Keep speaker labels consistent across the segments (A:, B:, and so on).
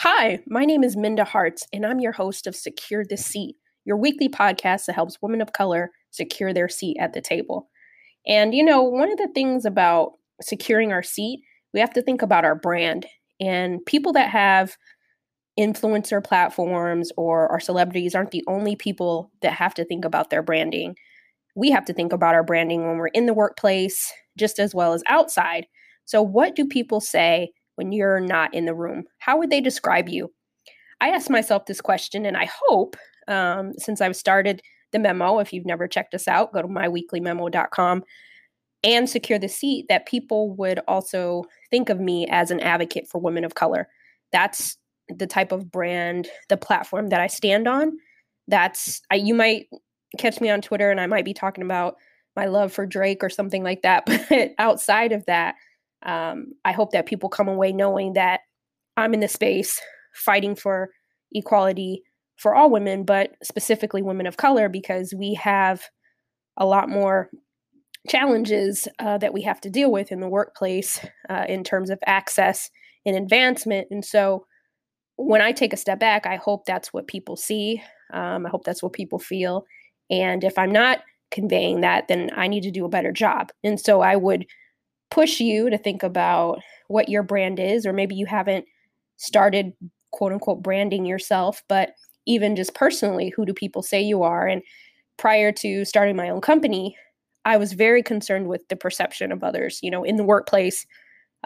A: Hi, my name is Minda Harts, and I'm your host of Secure the Seat, your weekly podcast that helps women of color secure their seat at the table. And, you know, one of the things about securing our seat, we have to think about our brand. And people that have influencer platforms or our celebrities aren't the only people that have to think about their branding. We have to think about our branding when we're in the workplace, just as well as outside. So, what do people say when you're not in the room? How would they describe you? I asked myself this question, and I hope um, since I've started the memo, if you've never checked us out, go to myweeklymemo.com and secure the seat, that people would also think of me as an advocate for women of color. That's the type of brand, the platform that I stand on. That's I, you might catch me on Twitter and I might be talking about my love for Drake or something like that. But outside of that, um, I hope that people come away knowing that I'm in the space fighting for equality for all women, but specifically women of color, because we have a lot more challenges uh, that we have to deal with in the workplace uh, in terms of access and advancement. And so when I take a step back, I hope that's what people see. Um, I hope that's what people feel. And if I'm not conveying that, then I need to do a better job. And so I would push you to think about what your brand is, or maybe you haven't started quote unquote branding yourself, but even just personally, who do people say you are? And prior to starting my own company, I was very concerned with the perception of others, you know, in the workplace.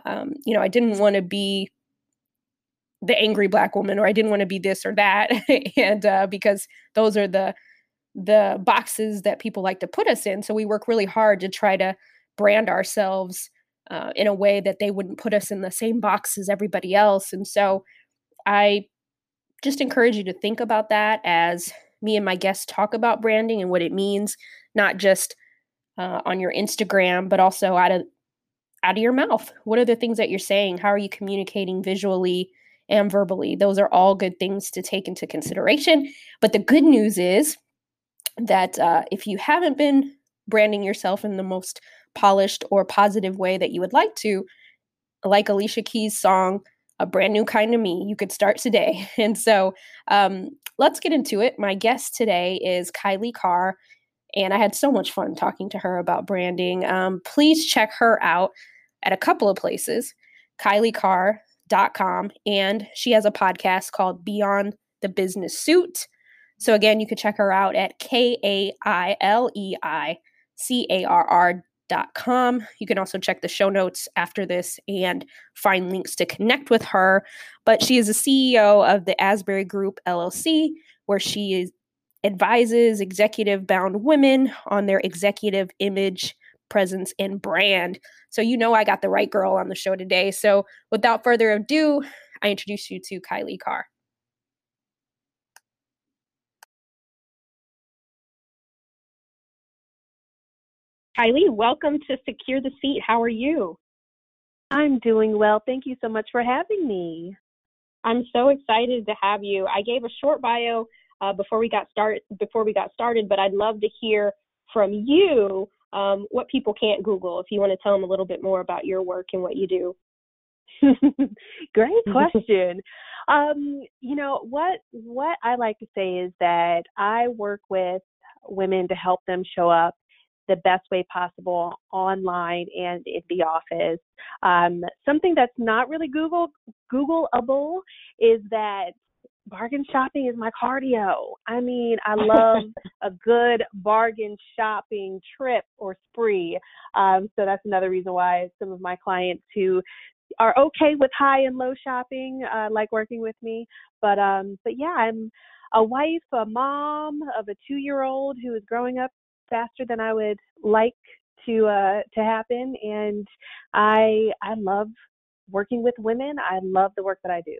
A: Um, you know, I didn't want to be the angry black woman, or I didn't want to be this or that, and uh, because those are the the boxes that people like to put us in. So we work really hard to try to brand ourselves uh, in a way that they wouldn't put us in the same box as everybody else. And so I just encourage you to think about that as me and my guests talk about branding and what it means, not just uh, on your Instagram, but also out of out of your mouth. What are the things that you're saying? How are you communicating visually and verbally? Those are all good things to take into consideration. But the good news is that uh, if you haven't been branding yourself in the most polished or positive way that you would like to, like Alicia Keys' song, A Brand New Kind of Me, you could start today. And so um, let's get into it. My guest today is Kailei Carr, and I had so much fun talking to her about branding. Um, please check her out at a couple of places kaileicarr.com, and she has a podcast called Beyond the Business Suit. So again, you can check her out at K A I L E I C A R R Com. You can also check the show notes after this and find links to connect with her. But she is a CEO of the Asbury Group LLC, where she is, advises executive bound women on their executive image, presence, and brand. So, you know, I got the right girl on the show today. So, without further ado, I introduce you to Kailei Carr. Kailei, welcome to Secure the Seat. How are you?
B: I'm doing well. Thank you so much for having me.
A: I'm so excited to have you. I gave a short bio uh, before we got started. Before we got started, but I'd love to hear from you um, what people can't Google. If you want to tell them a little bit more about your work and what you do.
B: Great question. um, you know what what I like to say is that I work with women to help them show up the best way possible online and in the office. Um, something that's not really Google Googleable is that bargain shopping is my cardio. I mean, I love a good bargain shopping trip or spree. Um, so that's another reason why some of my clients who are okay with high and low shopping uh, like working with me. But um, but yeah, I'm a wife, a mom of a two year old who is growing up faster than I would like to uh, to happen, and I I love working with women. I love the work that I do.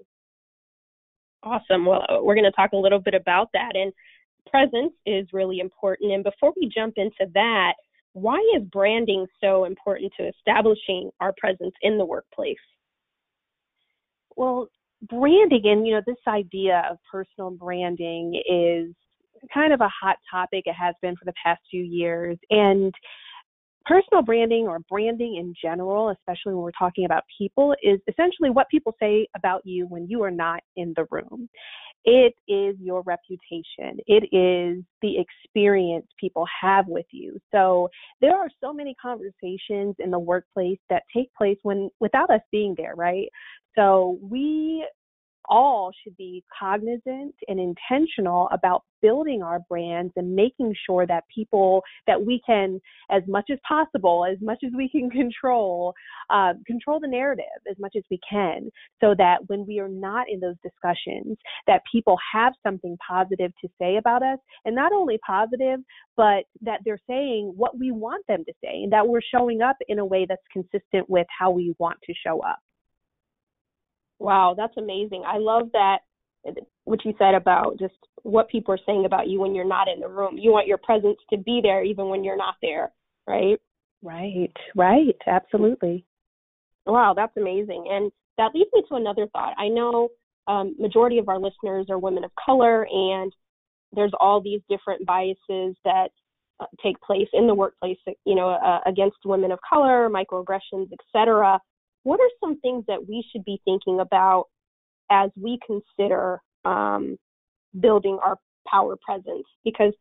A: Awesome. Well, uh, we're going to talk a little bit about that, and presence is really important. And before we jump into that, why is branding so important to establishing our presence in the workplace?
B: Well, branding and you know this idea of personal branding is kind of a hot topic. It has been for the past few years. And personal branding or branding in general, especially when we're talking about people, is essentially what people say about you when you are not in the room. It is your reputation. It is the experience people have with you. So there are so many conversations in the workplace that take place when without us being there, right? So we all should be cognizant and intentional about building our brands and making sure that people that we can as much as possible as much as we can control uh, control the narrative as much as we can so that when we are not in those discussions that people have something positive to say about us and not only positive but that they're saying what we want them to say and that we're showing up in a way that's consistent with how we want to show up
A: Wow, that's amazing. I love that what you said about just what people are saying about you when you're not in the room. You want your presence to be there even when you're not there, right?
B: Right, right, absolutely.
A: Wow, that's amazing. And that leads me to another thought. I know um, majority of our listeners are women of color, and there's all these different biases that uh, take place in the workplace, you know, uh, against women of color, microaggressions, etc what are some things that we should be thinking about as we consider um, building our power presence? Because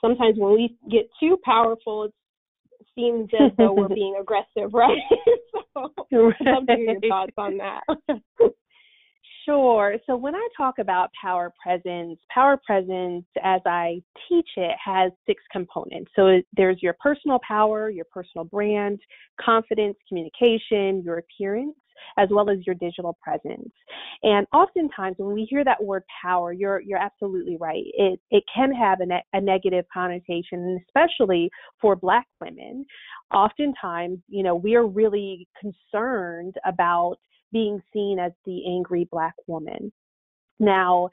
A: sometimes when we get too powerful, it seems as though we're being aggressive, right? so, right. I'd love to hear your thoughts on that.
B: Sure. So when I talk about power presence, power presence as I teach it has six components. So there's your personal power, your personal brand, confidence, communication, your appearance, as well as your digital presence. And oftentimes when we hear that word power, you're you're absolutely right. It it can have a, ne- a negative connotation, and especially for black women. Oftentimes, you know, we are really concerned about being seen as the angry black woman. Now,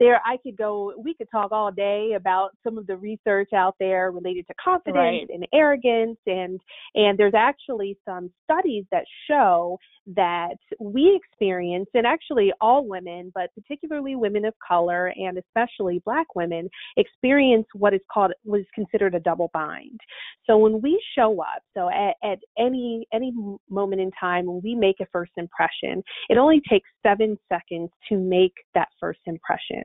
B: there I could go we could talk all day about some of the research out there related to confidence right. and arrogance and and there's actually some studies that show that we experience and actually all women but particularly women of color and especially black women experience what is called what is considered a double bind so when we show up so at, at any any moment in time when we make a first impression it only takes 7 seconds to make that first impression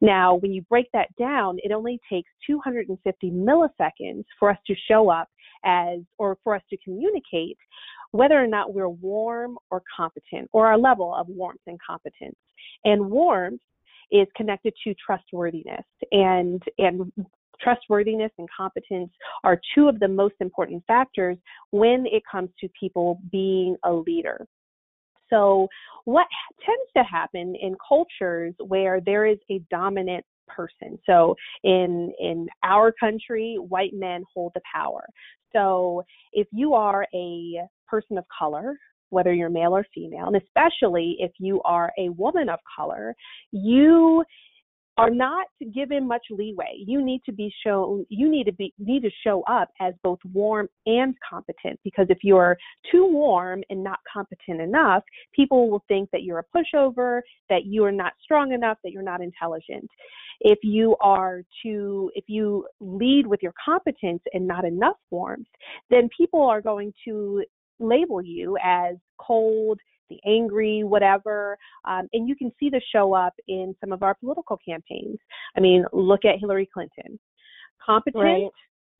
B: now, when you break that down, it only takes 250 milliseconds for us to show up as, or for us to communicate whether or not we're warm or competent, or our level of warmth and competence. And warmth is connected to trustworthiness and and trustworthiness and competence are two of the most important factors when it comes to people being a leader. So, what tends to happen in cultures where there is a dominant person. So in in our country, white men hold the power. So if you are a person of color, whether you're male or female, and especially if you are a woman of color, you are not given much leeway. You need to be shown you need to be need to show up as both warm and competent because if you're too warm and not competent enough, people will think that you're a pushover, that you are not strong enough, that you're not intelligent. If you are to if you lead with your competence and not enough warmth, then people are going to label you as cold, the angry, whatever. Um, and you can see this show up in some of our political campaigns. I mean, look at Hillary Clinton. Competent, right.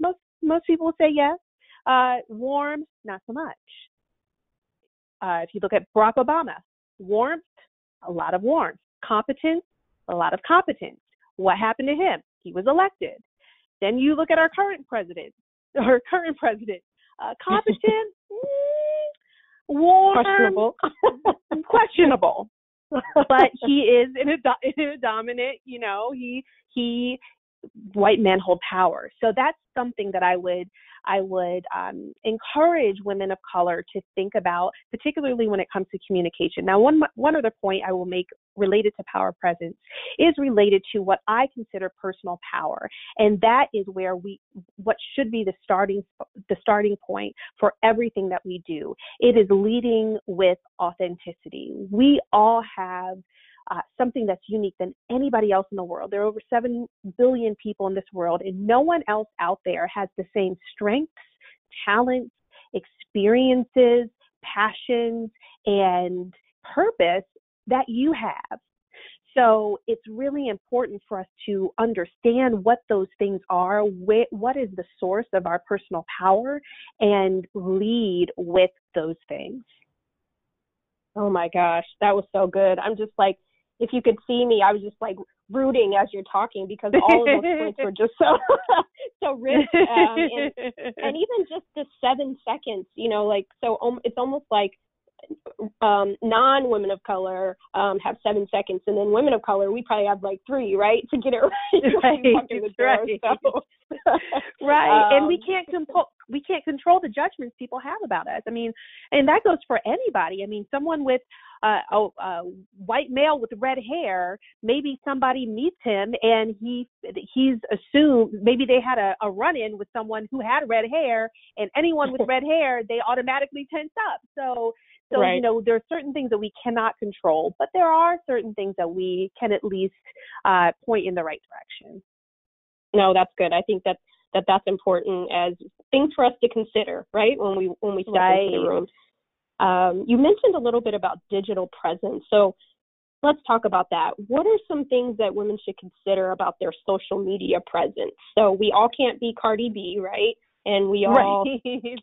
B: most most people would say yes. Uh, warm, not so much. Uh, if you look at Barack Obama, warmth, a lot of warmth. Competence, a lot of competence. What happened to him? He was elected. Then you look at our current president, our current president, uh, competent, warm, questionable, questionable. but he is in a, in a dominant, you know, he he white men hold power. So that's something that I would I would um, encourage women of color to think about, particularly when it comes to communication. Now, one one other point I will make related to power presence is related to what I consider personal power, and that is where we what should be the starting the starting point for everything that we do. It is leading with authenticity. We all have uh, something that's unique than anybody else in the world. There are over 7 billion people in this world, and no one else out there has the same strengths, talents, experiences, passions, and purpose that you have. So it's really important for us to understand what those things are, wh- what is the source of our personal power, and lead with those things.
C: Oh my gosh, that was so good. I'm just like, if you could see me, I was just like rooting as you're talking because all of those points were just so so rich, um, and, and even just the seven seconds, you know, like so um, it's almost like um, non women of color um, have seven seconds, and then women of color we probably have like three, right, to get it right.
B: right.
C: Door, so.
B: right, um, and we can't control we can't control the judgments people have about us. I mean, and that goes for anybody. I mean, someone with uh, a, a white male with red hair, maybe somebody meets him and he he's assumed maybe they had a, a run in with someone who had red hair, and anyone with red hair they automatically tense up. So so, right. you know, there are certain things that we cannot control, but there are certain things that we can at least uh, point in the right direction.
C: No, that's good. I think that, that that's important as things for us to consider, right? When we when we step right. into the room. Um, you mentioned a little bit about digital presence, so let's talk about that. What are some things that women should consider about their social media presence? So we all can't be Cardi B, right? And we all right.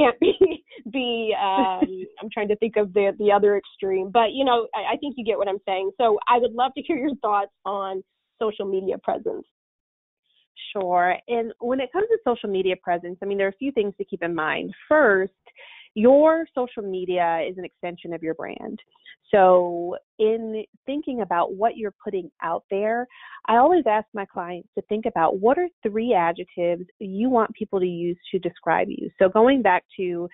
C: can't be be um i'm trying to think of the the other extreme but you know I, I think you get what i'm saying so i would love to hear your thoughts on social media presence
B: Sure. And when it comes to social media presence, I mean, there are a few things to keep in mind. First, your social media is an extension of your brand. So, in thinking about what you're putting out there, I always ask my clients to think about what are three adjectives you want people to use to describe you. So, going back to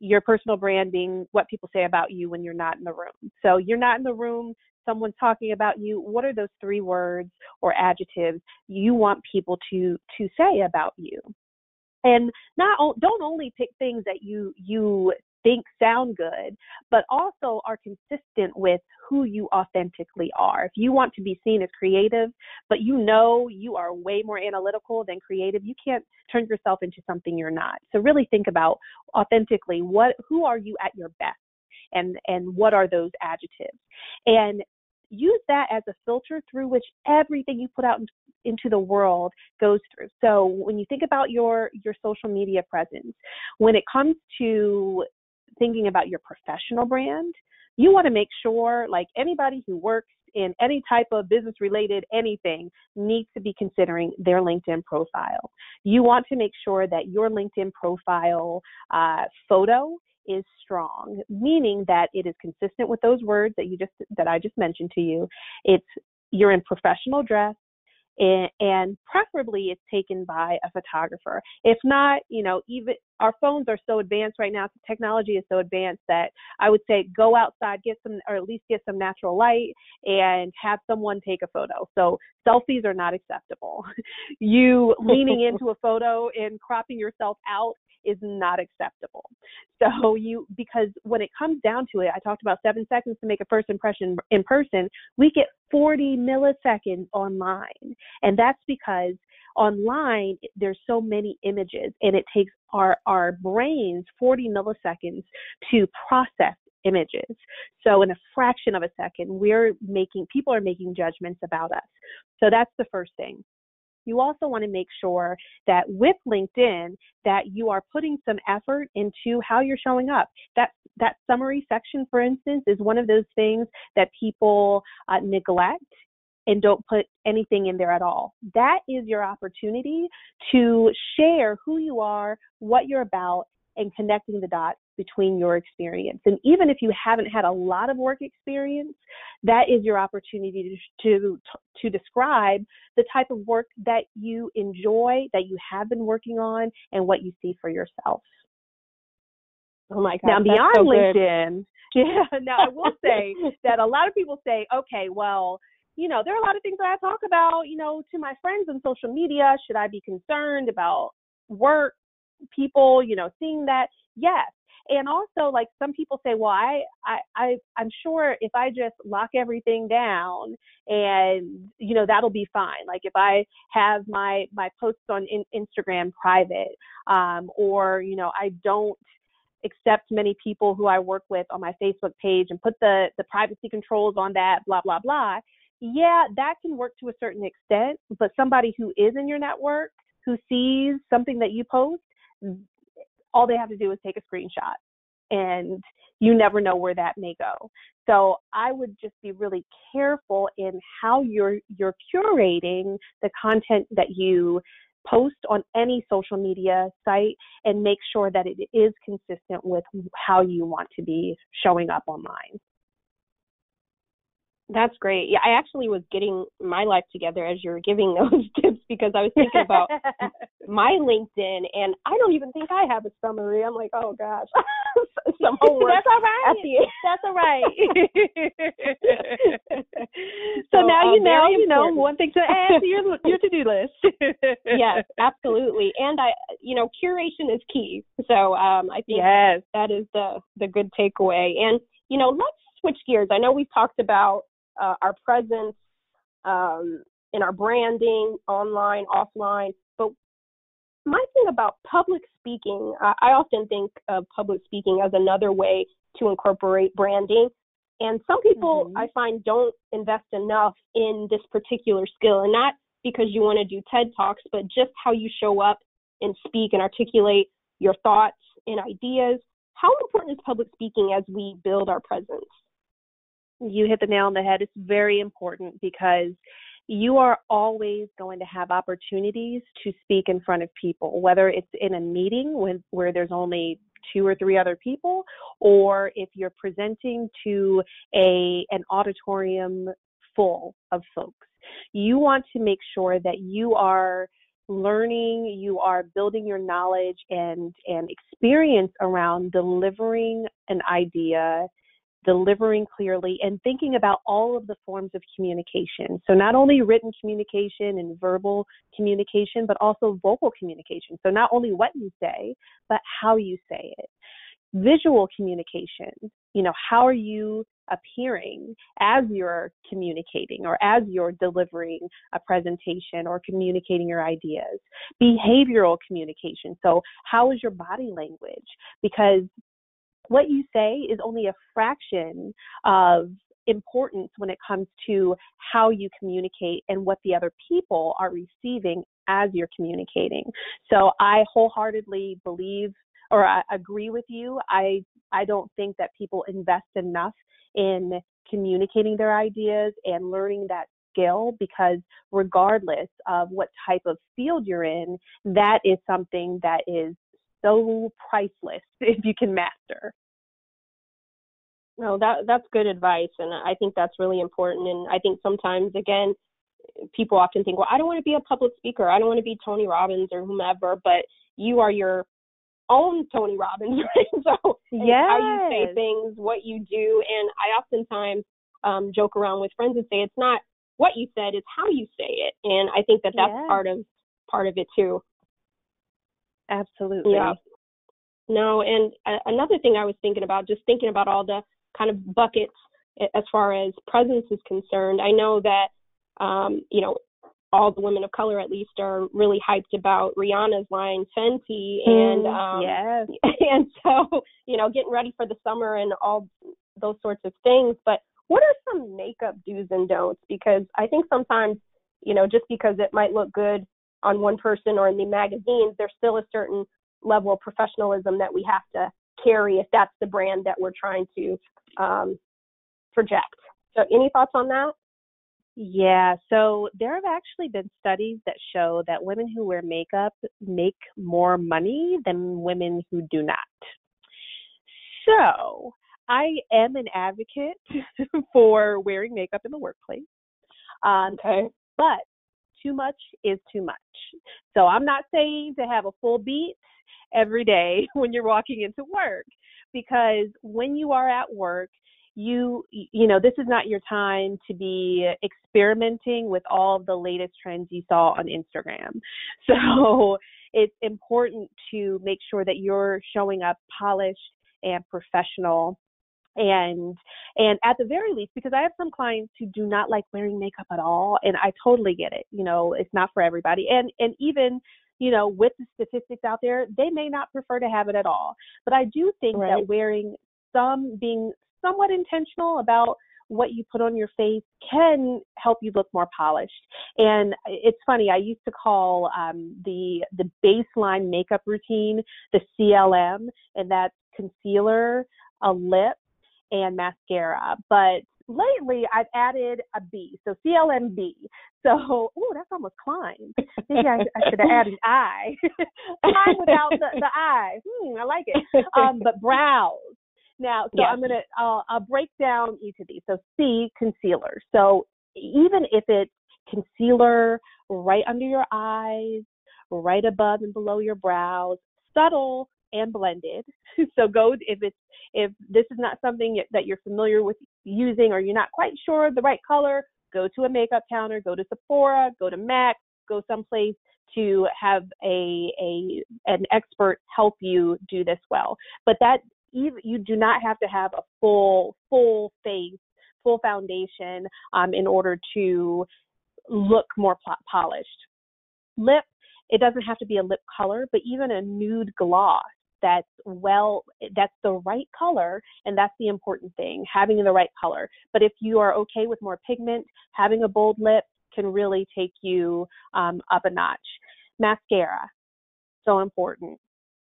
B: your personal brand being what people say about you when you're not in the room. So, you're not in the room, someone's talking about you, what are those three words or adjectives you want people to to say about you? And not don't only pick things that you you think sound good, but also are consistent with who you authentically are. If you want to be seen as creative, but you know you are way more analytical than creative, you can't turn yourself into something you're not. So really think about authentically what who are you at your best and and what are those adjectives. And use that as a filter through which everything you put out into the world goes through. So when you think about your your social media presence, when it comes to thinking about your professional brand, you want to make sure like anybody who works in any type of business related anything needs to be considering their LinkedIn profile. You want to make sure that your LinkedIn profile uh, photo is strong, meaning that it is consistent with those words that you just that I just mentioned to you. It's you're in professional dress, and, preferably it's taken by a photographer. If not, you know, even our phones are so advanced right now, the technology is so advanced that I would say go outside, get some, or at least get some natural light and have someone take a photo. So selfies are not acceptable. you leaning into a photo and cropping yourself out is not acceptable. So you because when it comes down to it, I talked about seven seconds to make a first impression in person. We get 40 milliseconds online, and that's because online there's so many images, and it takes our our brains 40 milliseconds to process images. So in a fraction of a second, we're making people are making judgments about us. So that's the first thing you also want to make sure that with LinkedIn that you are putting some effort into how you're showing up. That that summary section, for instance, is one of those things that people uh, neglect and don't put anything in there at all. That is your opportunity to share who you are, what you're about, and connecting the dots between your experience. And even if you haven't had a lot of work experience, that is your opportunity to, to, to describe the type of work that you enjoy, that you have been working on, and what you see for yourself.
C: Oh my God.
B: Now, beyond
C: so
B: LinkedIn, yeah, now I will say that a lot of people say, okay, well, you know, there are a lot of things that I talk about, you know, to my friends on social media. Should I be concerned about work, people, you know, seeing that? Yes. and also like some people say well I, I i i'm sure if i just lock everything down and you know that'll be fine like if i have my my posts on in, instagram private um or you know i don't accept many people who i work with on my facebook page and put the the privacy controls on that blah blah blah yeah that can work to a certain extent but somebody who is in your network who sees something that you post all they have to do is take a screenshot and you never know where that may go. So I would just be really careful in how you're you're curating the content that you post on any social media site and make sure that it is consistent with how you want to be showing up online.
C: That's great. Yeah, I actually was getting my life together as you were giving those tips because I was thinking about my LinkedIn and I don't even think I have a summary. I'm like, oh gosh, some homework.
B: That's all right. That's all right. so, so, now uh, you know, you know, one thing to add to your your to do list.
C: yes, absolutely. And I, you know, curation is key. So um, I think
B: yes.
C: that is the the good takeaway. And you know, let's switch gears. I know we've talked about uh, our presence um, in our branding, online, offline. But my thing about public speaking, I, often think of public speaking as another way to incorporate branding. And some people mm-hmm. I find don't invest enough in this particular skill, and not because you want to do TED Talks, but just how you show up and speak and articulate your thoughts and ideas. How important is public speaking as we build our presence?
B: you hit the nail on the head. It's very important because you are always going to have opportunities to speak in front of people, whether it's in a meeting with, where there's only two or three other people, or if you're presenting to a an auditorium full of folks. You want to make sure that you are learning, you are building your knowledge and and experience around delivering an idea delivering clearly, and thinking about all of the forms of communication. So, not only written communication and verbal communication, but also vocal communication. So, not only what you say, but how you say it. Visual communication, you know, how are you appearing as you're communicating or as you're delivering a presentation or communicating your ideas. Behavioral communication. So, how is your body language? Because what you say is only a fraction of importance when it comes to how you communicate and what the other people are receiving as you're communicating. So I wholeheartedly believe or I agree with you. I I don't think that people invest enough in communicating their ideas and learning that skill because regardless of what type of field you're in, that is something that is so priceless if you can master.
C: No, that that's good advice, and I think that's really important. And I think sometimes, again, people often think, well, I don't want to be a public speaker, I don't want to be Tony Robbins or whomever, but you are your own Tony Robbins, right? So
B: yes.
C: how you say things, what you do, and I oftentimes um, joke around with friends and say it's not what you said, it's how you say it, and I think that that's yes. part of part of it too.
B: Absolutely.
C: Yeah. No, and uh, another thing I was thinking about, just thinking about all the kind of buckets as far as presence is concerned. I know that, um, you know, all the women of color at least are really hyped about Rihanna's line Fenty and
B: mm, um yes.
C: and so you know getting ready for the summer and all those sorts of things but what are some makeup do's and don'ts because I think sometimes you know just because it might look good on one person or in the magazines there's still a certain level of professionalism that we have to carry if that's the brand that we're trying to um, project. So, any thoughts on that?
B: Yeah, so there have actually been studies that show that women who wear makeup make more money than women who do not. So, I am an advocate for wearing makeup in the workplace. Um,
C: okay.
B: But too much is too much. So, I'm not saying to have a full beat every day when you're walking into work because when you are at work you you know this is not your time to be experimenting with all of the latest trends you saw on Instagram. So it's important to make sure that you're showing up polished and professional and and at the very least because i have some clients who do not like wearing makeup at all and i totally get it you know it's not for everybody and and even you know with the statistics out there they may not prefer to have it at all but i do think right. that wearing some being somewhat intentional about what you put on your face can help you look more polished. And it's funny, I used to call um, the the baseline makeup routine the CLM, and that's concealer, a lip, and mascara. But lately I've added a B, so CLMB. So, oh, that's almost climbed. Maybe I, I should have added I. I without the, the I. Hmm, I like it. Um, but brows. Now, so yes. I'm gonna uh, I'll break down each of these. So C, concealer. So even if it's concealer right under your eyes, right above and below your brows, subtle and blended. so go if it's if this is not something that you're familiar with using or you're not quite sure the right color, go to a makeup counter, go to Sephora, go to MAC, go someplace to have a a an expert help you do this well. But that you do not have to have a full full face, full foundation um, in order to look more polished. Lip, it doesn't have to be a lip color, but even a nude gloss that's well that's the right color and that's the important thing having the right color but if you are okay with more pigment having a bold lip can really take you um, up a notch mascara so important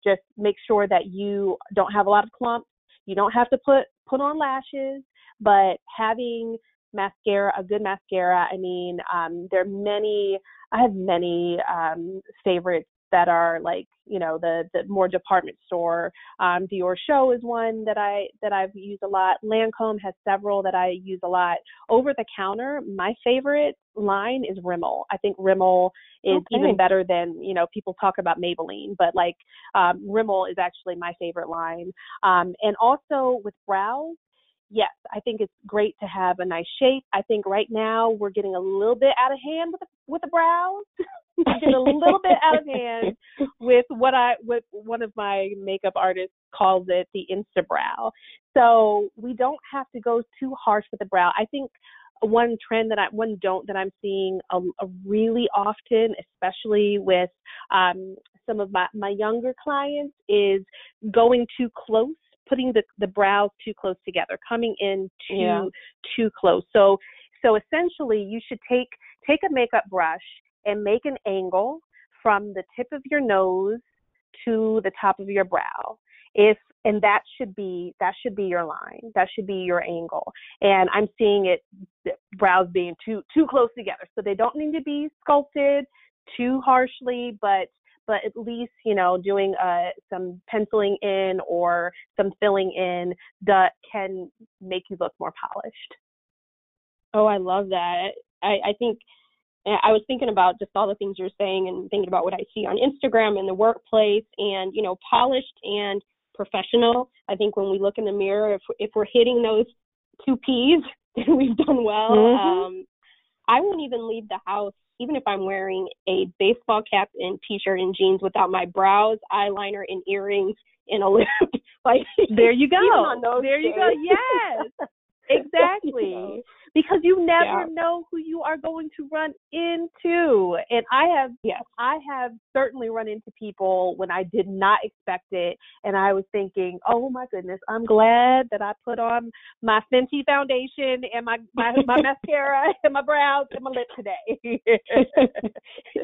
B: just make sure that you don't have a lot of clumps. You don't have to put put on lashes, but having mascara, a good mascara. I mean, um, there are many. I have many um, favorites that are like you know the the more department store. Um, Dior Show is one that I that I've used a lot. Lancome has several that I use a lot. Over the counter, my favorite line is Rimmel. I think Rimmel is okay. even better than you know people talk about Maybelline, but like um, Rimmel is actually my favorite line. Um, and also with brows, yes, I think it's great to have a nice shape. I think right now we're getting a little bit out of hand with the, with the brows. getting a little bit out of hand with what I what one of my makeup artists calls it the insta brow. So we don't have to go too harsh with the brow. I think one trend that I one don't that I'm seeing a, a really often, especially with um, some of my my younger clients, is going too close putting the, the brows too close together, coming in too yeah. too close. So so essentially you should take take a makeup brush and make an angle from the tip of your nose to the top of your brow. If and that should be that should be your line. That should be your angle. And I'm seeing it brows being too too close together. So they don't need to be sculpted too harshly, but but at least you know doing uh, some penciling in or some filling in that can make you look more polished.
C: Oh, I love that. I, I think I was thinking about just all the things you're saying and thinking about what I see on Instagram in the workplace and you know polished and professional. I think when we look in the mirror, if if we're hitting those two P's, then we've done well. Mm-hmm. Um, I won't even leave the house even if I'm wearing a baseball cap and t-shirt and jeans without my brows, eyeliner, and earrings in a lip.
B: like there you go. there days. you go. Yes. exactly because you never yeah. know who you are going to run into. And i have yes. I have certainly run into people when i did not expect it and i was thinking oh my goodness i'm glad that i put on my fenty foundation and my my, my mascara and my brows and my lip today.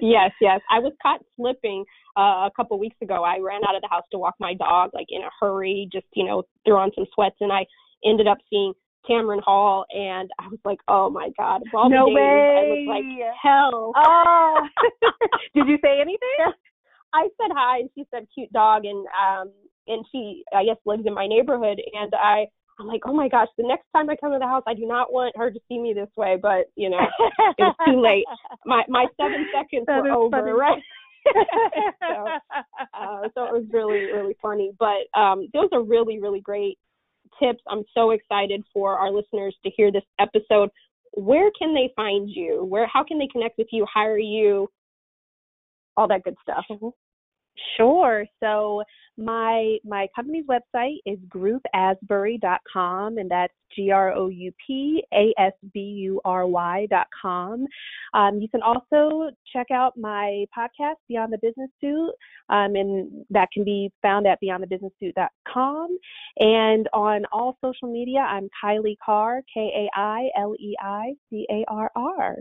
C: Yes yes. I was caught slipping uh, a couple weeks ago. I ran out of the house to walk my dog like in a hurry just you know threw on some sweats and i ended up seeing Tamron Hall, and I was like, oh my god, of all
B: no
C: the days,
B: way.
C: I was like hell.
B: Oh, did you say anything?
C: I said hi, and she said cute dog, and um, and she I guess lives in my neighborhood, and I I'm like, oh my gosh, the next time I come to the house, I do not want her to see me this way, but you know, it was too late. My my seven seconds that were over, funny. right? so, uh, so it was really really funny. But um, those are really really great tips. I'm so excited for our listeners to hear this episode. Where can they find you? Where how can they connect with you, hire you, all that good stuff?
B: Mm-hmm. Sure. So my my company's website is groupasbury.com and that's G R O U P A S B U R Y.com. Um, you can also check out my podcast, Beyond the Business Suit, um, and that can be found at beyondthebusinesssuit.com. And on all social media, I'm Kailei Carr, K A I L E I C A R R.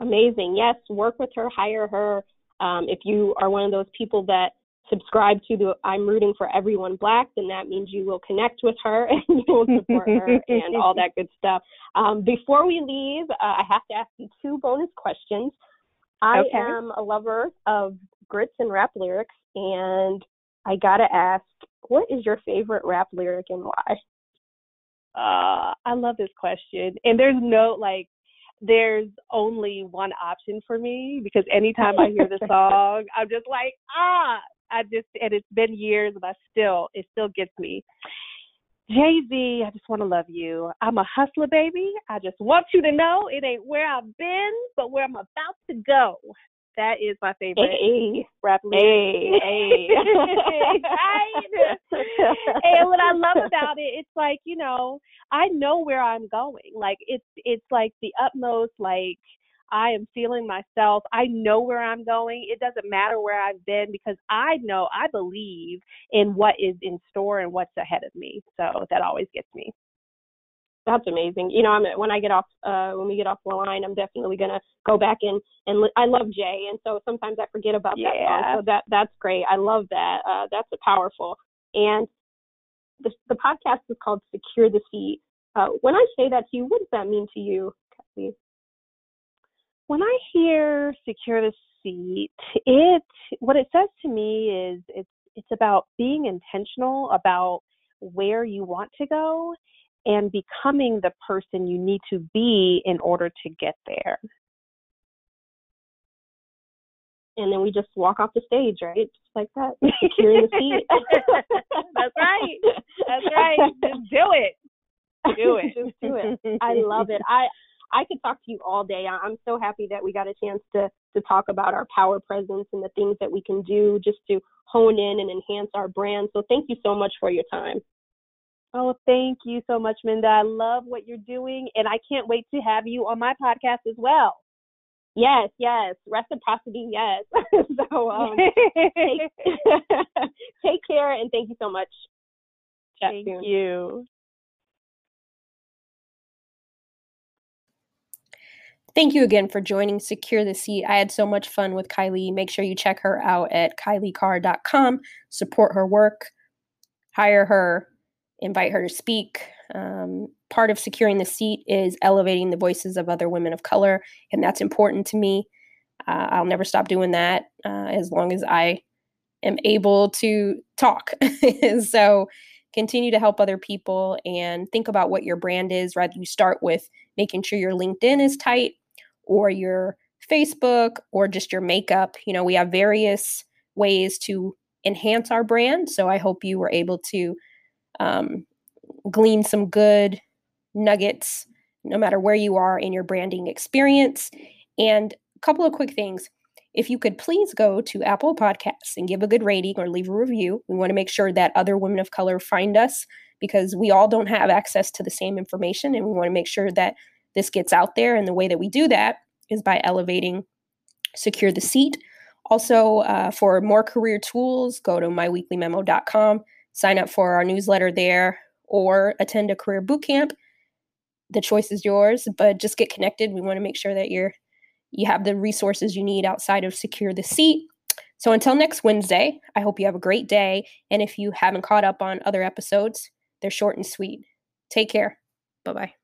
C: Amazing. Yes, work with her, hire her. Um, if you are one of those people that subscribe to the I'm rooting for everyone black, then that means you will connect with her and you will support her and all that good stuff. Um, before we leave, uh, I have to ask you two bonus questions. I okay. am a lover of grits and rap lyrics, and I gotta ask, what is your favorite rap lyric and why?
B: Uh, I love this question, and there's no like there's only one option for me because anytime I hear the song, I'm just like, ah, I just, and it's been years, but still, it still gets me. Jay Z, I just want to love you. I'm a hustler, baby. I just want you to know it ain't where I've been, but where I'm about to go. That is my favorite
C: hey,
B: rap.
C: Hey, hey.
B: and what I love about it, it's like you know, I know where I'm going. Like it's it's like the utmost like I am feeling myself. I know where I'm going. It doesn't matter where I've been because I know, I believe in what is in store and what's ahead of me. So that always gets me.
C: That's amazing. You know, I'm when I get off uh when we get off the line, I'm definitely gonna go back and and li- I love Jay, and so sometimes I forget about
B: yeah.
C: that song. So that that's great. I love that. Uh, that's powerful. And the the podcast is called Secure the Seat. Uh, when I say that to you, what does that mean to you, Kathy?
B: when I hear secure the seat, it what it says to me is it's it's about being intentional about where you want to go and becoming the person you need to be in order to get there.
C: And then we just walk off the stage, right? Just like that. Securing the seat.
B: That's right. That's right. Just do it. Do it.
C: Just do it. I love it. I I could talk to you all day. I'm so happy that we got a chance to to talk about our power presence and the things that we can do just to hone in and enhance our brand. So thank you so much for your time.
B: Oh, thank you so much, Minda. I love what you're doing, and I can't wait to have you on my podcast as well.
C: Yes, yes, reciprocity, yes. so um, take, take care, and thank you so much.
B: Chat thank soon. you.
A: Thank you again for joining Secure the Seat. I had so much fun with Kailei. Make sure you check her out at kaileicarr.com. Support her work, hire her, invite her to speak. Um, part of securing the seat is elevating the voices of other women of color, and that's important to me. Uh, I'll never stop doing that uh, as long as I am able to talk. so continue to help other people and think about what your brand is. Rather, you start with making sure your LinkedIn is tight or your Facebook or just your makeup. You know, we have various ways to enhance our brand. So I hope you were able to um, glean some good nuggets no matter where you are in your branding experience. And a couple of quick things. If you could please go to Apple Podcasts and give a good rating or leave a review, we want to make sure that other women of color find us because we all don't have access to the same information. And we want to make sure that this gets out there. And the way that we do that is by elevating Secure the Seat. Also, uh, for more career tools, go to myweeklymemo.com, sign up for our newsletter there or attend a career boot camp. The choice is yours, but just get connected. We want to make sure that you're you have the resources you need outside of secure the seat. So until next Wednesday, I hope you have a great day and if you haven't caught up on other episodes, they're short and sweet. Take care. Bye-bye.